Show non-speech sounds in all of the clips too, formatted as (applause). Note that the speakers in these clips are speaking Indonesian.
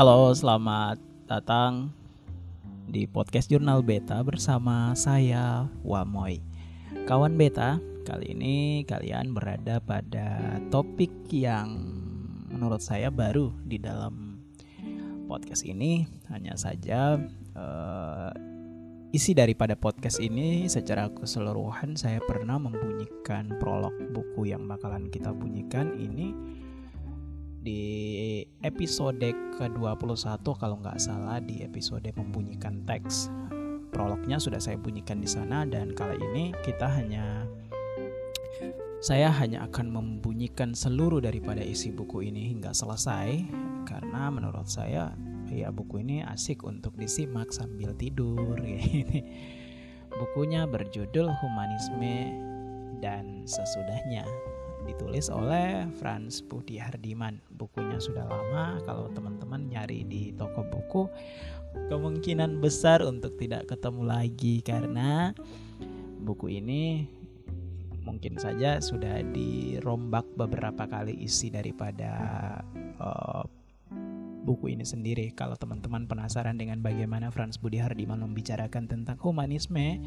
Halo, selamat datang di podcast Jurnal Beta bersama saya Wamoy. Kawan Beta, kali ini kalian berada pada topik yang menurut saya baru di dalam podcast ini. Hanya saja uh, isi daripada podcast ini secara keseluruhan saya pernah membunyikan prolog buku yang bakalan kita bunyikan ini di episode ke-21 kalau nggak salah di episode membunyikan teks. Prolognya sudah saya bunyikan di sana dan kali ini kita hanya saya hanya akan membunyikan seluruh daripada isi buku ini hingga selesai karena menurut saya ya buku ini asik untuk disimak sambil tidur (laughs) Bukunya berjudul Humanisme dan Sesudahnya ditulis oleh Franz Budi Hardiman. Bukunya sudah lama, kalau teman-teman nyari di toko buku kemungkinan besar untuk tidak ketemu lagi karena buku ini mungkin saja sudah dirombak beberapa kali isi daripada uh, buku ini sendiri. Kalau teman-teman penasaran dengan bagaimana Franz Budi Hardiman membicarakan tentang humanisme,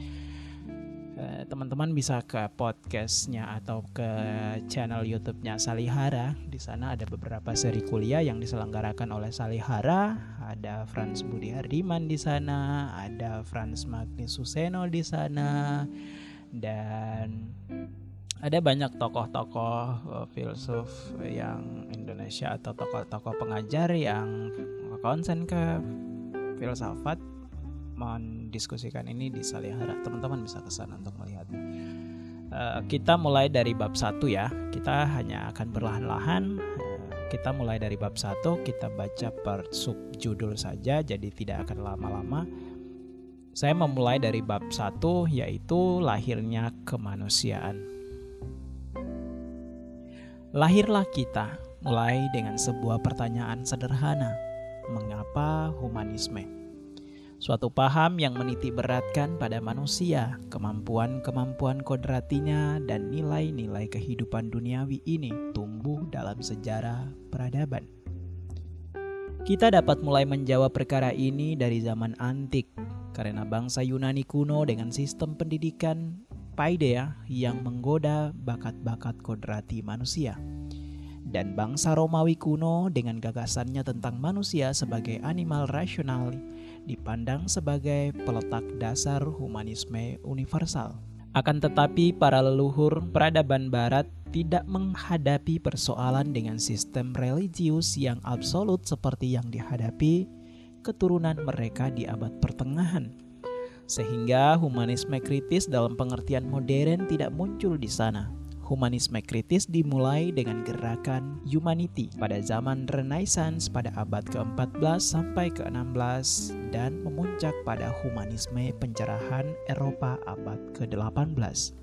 teman-teman bisa ke podcastnya atau ke channel YouTube-nya Salihara. Di sana ada beberapa seri kuliah yang diselenggarakan oleh Salihara. Ada Franz Budi Hardiman di sana, ada Franz Magnus Suseno di sana, dan ada banyak tokoh-tokoh uh, filsuf yang Indonesia atau tokoh-tokoh pengajar yang konsen ke filsafat mendiskusikan ini di Salihara. Teman-teman bisa ke sana untuk melihatnya. Uh, kita mulai dari bab satu ya. Kita hanya akan berlahan-lahan. Uh, kita mulai dari bab satu. Kita baca per subjudul saja, jadi tidak akan lama-lama. Saya memulai dari bab satu, yaitu lahirnya kemanusiaan. Lahirlah kita mulai dengan sebuah pertanyaan sederhana: mengapa humanisme? Suatu paham yang menitik beratkan pada manusia, kemampuan-kemampuan kodratinya, dan nilai-nilai kehidupan duniawi ini tumbuh dalam sejarah peradaban. Kita dapat mulai menjawab perkara ini dari zaman antik, karena bangsa Yunani kuno dengan sistem pendidikan Paideia yang menggoda bakat-bakat kodrati manusia dan bangsa Romawi kuno dengan gagasannya tentang manusia sebagai animal rasional dipandang sebagai peletak dasar humanisme universal. Akan tetapi, para leluhur peradaban Barat tidak menghadapi persoalan dengan sistem religius yang absolut seperti yang dihadapi keturunan mereka di abad pertengahan. Sehingga humanisme kritis dalam pengertian modern tidak muncul di sana Humanisme kritis dimulai dengan gerakan humanity pada zaman Renaissance pada abad ke-14 sampai ke-16 dan memuncak pada humanisme pencerahan Eropa abad ke-18.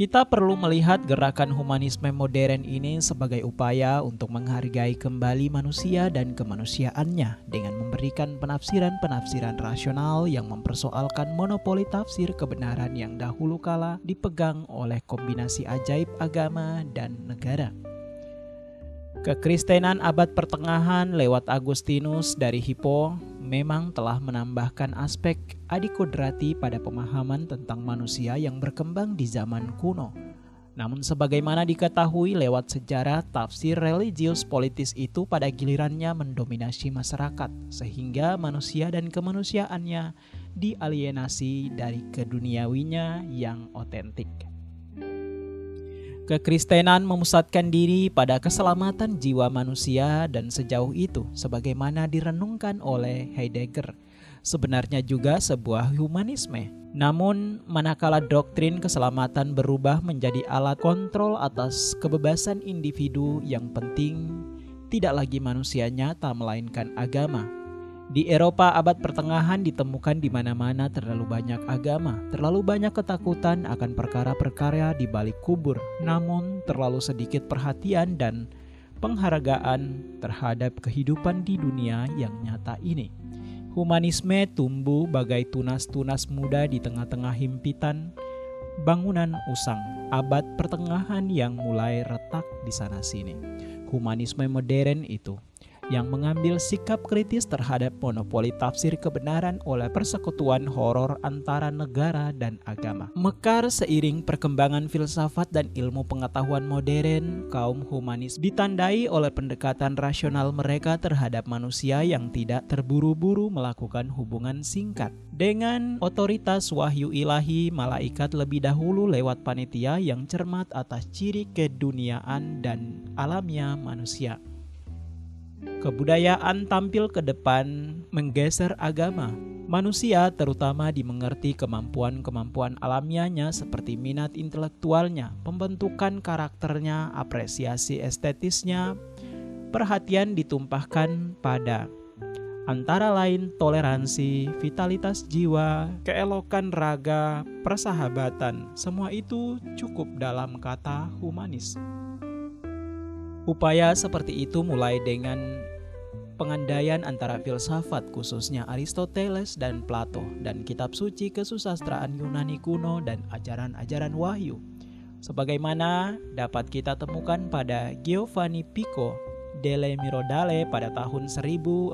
Kita perlu melihat gerakan humanisme modern ini sebagai upaya untuk menghargai kembali manusia dan kemanusiaannya dengan memberikan penafsiran-penafsiran rasional yang mempersoalkan monopoli tafsir kebenaran yang dahulu kala dipegang oleh kombinasi ajaib agama dan negara. Kekristenan abad pertengahan lewat Agustinus dari Hippo memang telah menambahkan aspek adikodrati pada pemahaman tentang manusia yang berkembang di zaman kuno. Namun sebagaimana diketahui lewat sejarah tafsir religius politis itu pada gilirannya mendominasi masyarakat sehingga manusia dan kemanusiaannya dialienasi dari keduniawinya yang otentik. Kekristenan memusatkan diri pada keselamatan jiwa manusia dan sejauh itu sebagaimana direnungkan oleh Heidegger sebenarnya juga sebuah humanisme. Namun manakala doktrin keselamatan berubah menjadi alat kontrol atas kebebasan individu yang penting tidak lagi manusia nyata melainkan agama di Eropa abad pertengahan ditemukan di mana-mana terlalu banyak agama, terlalu banyak ketakutan akan perkara-perkara di balik kubur, namun terlalu sedikit perhatian dan penghargaan terhadap kehidupan di dunia yang nyata ini. Humanisme tumbuh bagai tunas-tunas muda di tengah-tengah himpitan bangunan usang abad pertengahan yang mulai retak di sana-sini. Humanisme modern itu yang mengambil sikap kritis terhadap monopoli tafsir kebenaran oleh persekutuan horor antara negara dan agama. Mekar seiring perkembangan filsafat dan ilmu pengetahuan modern, kaum humanis ditandai oleh pendekatan rasional mereka terhadap manusia yang tidak terburu-buru melakukan hubungan singkat. Dengan otoritas wahyu ilahi, malaikat lebih dahulu lewat panitia yang cermat atas ciri keduniaan dan alamnya manusia. Kebudayaan tampil ke depan menggeser agama. Manusia terutama dimengerti kemampuan-kemampuan alamiahnya seperti minat intelektualnya, pembentukan karakternya, apresiasi estetisnya, perhatian ditumpahkan pada antara lain toleransi, vitalitas jiwa, keelokan raga, persahabatan. Semua itu cukup dalam kata humanis. Upaya seperti itu mulai dengan pengandaian antara filsafat khususnya Aristoteles dan Plato dan kitab suci kesusastraan Yunani kuno dan ajaran-ajaran wahyu. Sebagaimana dapat kita temukan pada Giovanni Pico delle Mirodale pada tahun 1463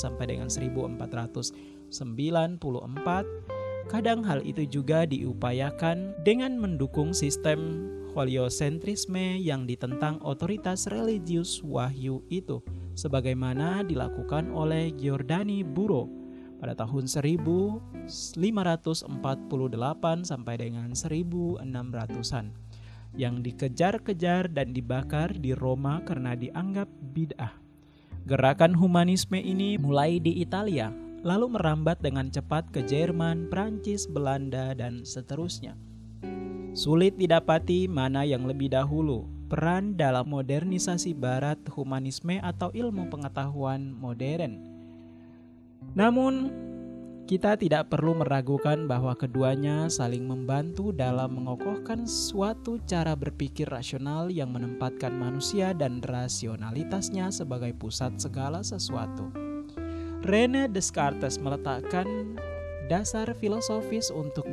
sampai dengan 1494 Kadang hal itu juga diupayakan dengan mendukung sistem heliosentrisme yang ditentang otoritas religius wahyu itu, sebagaimana dilakukan oleh Giordani Buro pada tahun 1548 sampai dengan 1600-an yang dikejar-kejar dan dibakar di Roma karena dianggap bid'ah. Gerakan humanisme ini mulai di Italia, lalu merambat dengan cepat ke Jerman, Prancis, Belanda, dan seterusnya. Sulit didapati mana yang lebih dahulu, peran dalam modernisasi barat humanisme atau ilmu pengetahuan modern. Namun, kita tidak perlu meragukan bahwa keduanya saling membantu dalam mengokohkan suatu cara berpikir rasional yang menempatkan manusia dan rasionalitasnya sebagai pusat segala sesuatu. Rene Descartes meletakkan dasar filosofis untuk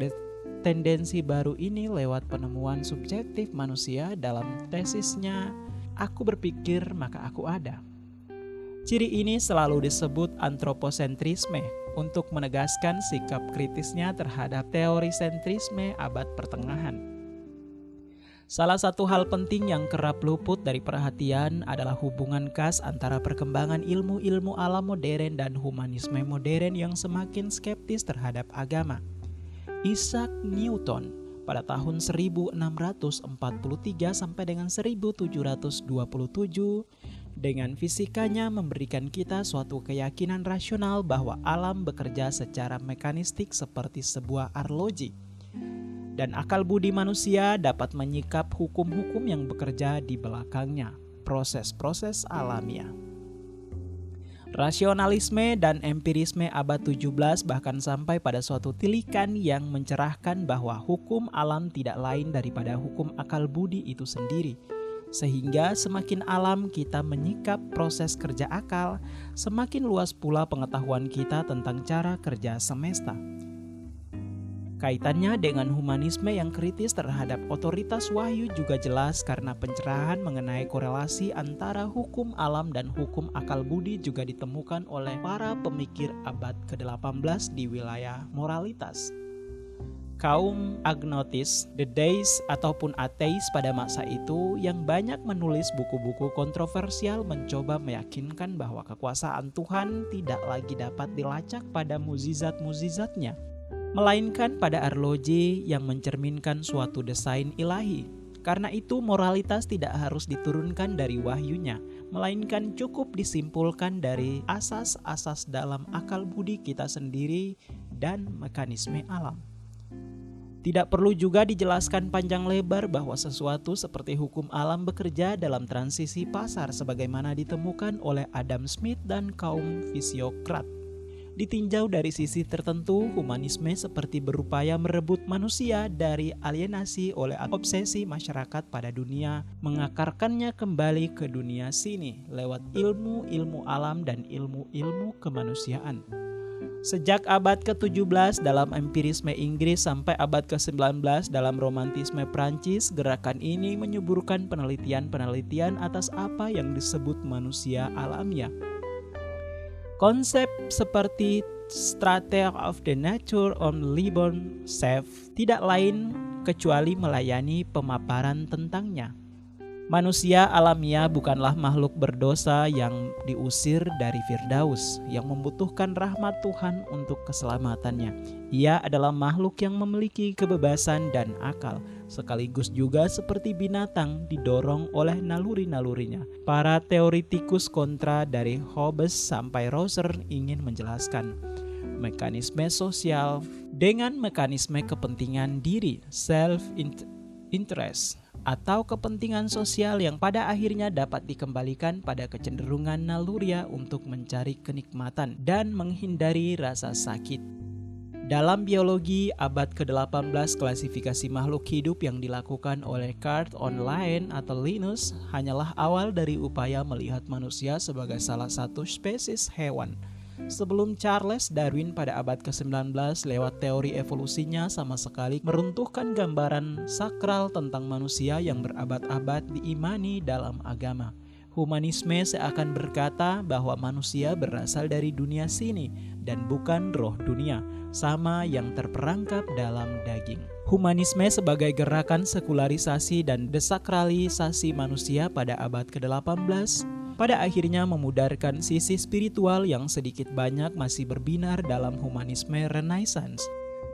tendensi baru ini lewat penemuan subjektif manusia dalam tesisnya Aku berpikir maka aku ada. Ciri ini selalu disebut antroposentrisme untuk menegaskan sikap kritisnya terhadap teori sentrisme abad pertengahan. Salah satu hal penting yang kerap luput dari perhatian adalah hubungan khas antara perkembangan ilmu-ilmu alam modern dan humanisme modern yang semakin skeptis terhadap agama. Isaac Newton pada tahun 1643 sampai dengan 1727 dengan fisikanya memberikan kita suatu keyakinan rasional bahwa alam bekerja secara mekanistik seperti sebuah arloji. Dan akal budi manusia dapat menyikap hukum-hukum yang bekerja di belakangnya, proses-proses alamiah. Rasionalisme dan empirisme abad 17 bahkan sampai pada suatu tilikan yang mencerahkan bahwa hukum alam tidak lain daripada hukum akal budi itu sendiri. Sehingga semakin alam kita menyikap proses kerja akal, semakin luas pula pengetahuan kita tentang cara kerja semesta. Kaitannya dengan humanisme yang kritis terhadap otoritas wahyu juga jelas karena pencerahan mengenai korelasi antara hukum alam dan hukum akal budi juga ditemukan oleh para pemikir abad ke-18 di wilayah moralitas. Kaum agnotis, the days ataupun ateis pada masa itu yang banyak menulis buku-buku kontroversial mencoba meyakinkan bahwa kekuasaan Tuhan tidak lagi dapat dilacak pada muzizat-muzizatnya melainkan pada arloji yang mencerminkan suatu desain ilahi. Karena itu moralitas tidak harus diturunkan dari wahyunya, melainkan cukup disimpulkan dari asas-asas dalam akal budi kita sendiri dan mekanisme alam. Tidak perlu juga dijelaskan panjang lebar bahwa sesuatu seperti hukum alam bekerja dalam transisi pasar sebagaimana ditemukan oleh Adam Smith dan kaum fisiokrat ditinjau dari sisi tertentu, humanisme seperti berupaya merebut manusia dari alienasi oleh obsesi masyarakat pada dunia, mengakarkannya kembali ke dunia sini lewat ilmu-ilmu alam dan ilmu-ilmu kemanusiaan. Sejak abad ke-17 dalam empirisme Inggris sampai abad ke-19 dalam romantisme Prancis, gerakan ini menyuburkan penelitian-penelitian atas apa yang disebut manusia alamiah. Konsep seperti Strategy of the Nature on Liborn Self tidak lain kecuali melayani pemaparan tentangnya. Manusia alamiah bukanlah makhluk berdosa yang diusir dari Firdaus, yang membutuhkan rahmat Tuhan untuk keselamatannya. Ia adalah makhluk yang memiliki kebebasan dan akal, sekaligus juga seperti binatang didorong oleh naluri-nalurinya. Para teoritikus kontra dari Hobbes sampai Roser ingin menjelaskan mekanisme sosial dengan mekanisme kepentingan diri, self-interest atau kepentingan sosial yang pada akhirnya dapat dikembalikan pada kecenderungan naluria untuk mencari kenikmatan dan menghindari rasa sakit. Dalam biologi abad ke-18 klasifikasi makhluk hidup yang dilakukan oleh Card Online atau Linus hanyalah awal dari upaya melihat manusia sebagai salah satu spesies hewan Sebelum Charles Darwin pada abad ke-19 lewat teori evolusinya sama sekali meruntuhkan gambaran sakral tentang manusia yang berabad-abad diimani dalam agama. Humanisme seakan berkata bahwa manusia berasal dari dunia sini dan bukan roh dunia, sama yang terperangkap dalam daging. Humanisme sebagai gerakan sekularisasi dan desakralisasi manusia pada abad ke-18 pada akhirnya memudarkan sisi spiritual yang sedikit banyak masih berbinar dalam humanisme Renaissance.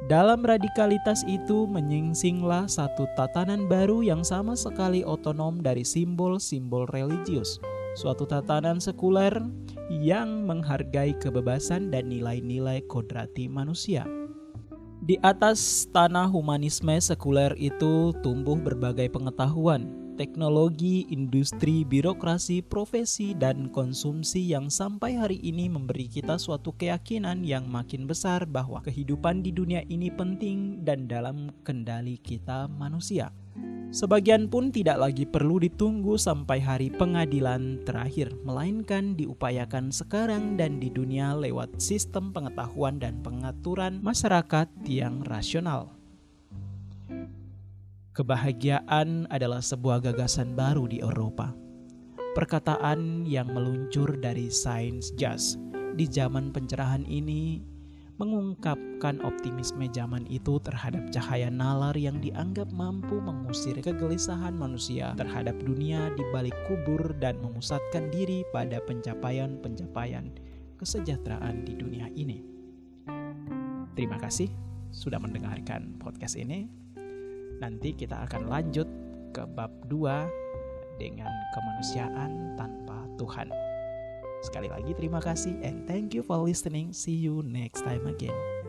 Dalam radikalitas itu menyingsinglah satu tatanan baru yang sama sekali otonom dari simbol-simbol religius. Suatu tatanan sekuler yang menghargai kebebasan dan nilai-nilai kodrati manusia. Di atas tanah humanisme sekuler itu tumbuh berbagai pengetahuan, teknologi, industri, birokrasi, profesi, dan konsumsi yang sampai hari ini memberi kita suatu keyakinan yang makin besar bahwa kehidupan di dunia ini penting dan dalam kendali kita manusia. Sebagian pun tidak lagi perlu ditunggu sampai hari pengadilan terakhir, melainkan diupayakan sekarang dan di dunia lewat sistem pengetahuan dan pengaturan masyarakat yang rasional. Kebahagiaan adalah sebuah gagasan baru di Eropa. Perkataan yang meluncur dari sains jazz di zaman pencerahan ini mengungkapkan optimisme zaman itu terhadap cahaya nalar yang dianggap mampu mengusir kegelisahan manusia terhadap dunia di balik kubur dan memusatkan diri pada pencapaian-pencapaian kesejahteraan di dunia ini. Terima kasih sudah mendengarkan podcast ini. Nanti kita akan lanjut ke bab 2 dengan kemanusiaan tanpa Tuhan. Sekali lagi terima kasih and thank you for listening. See you next time again.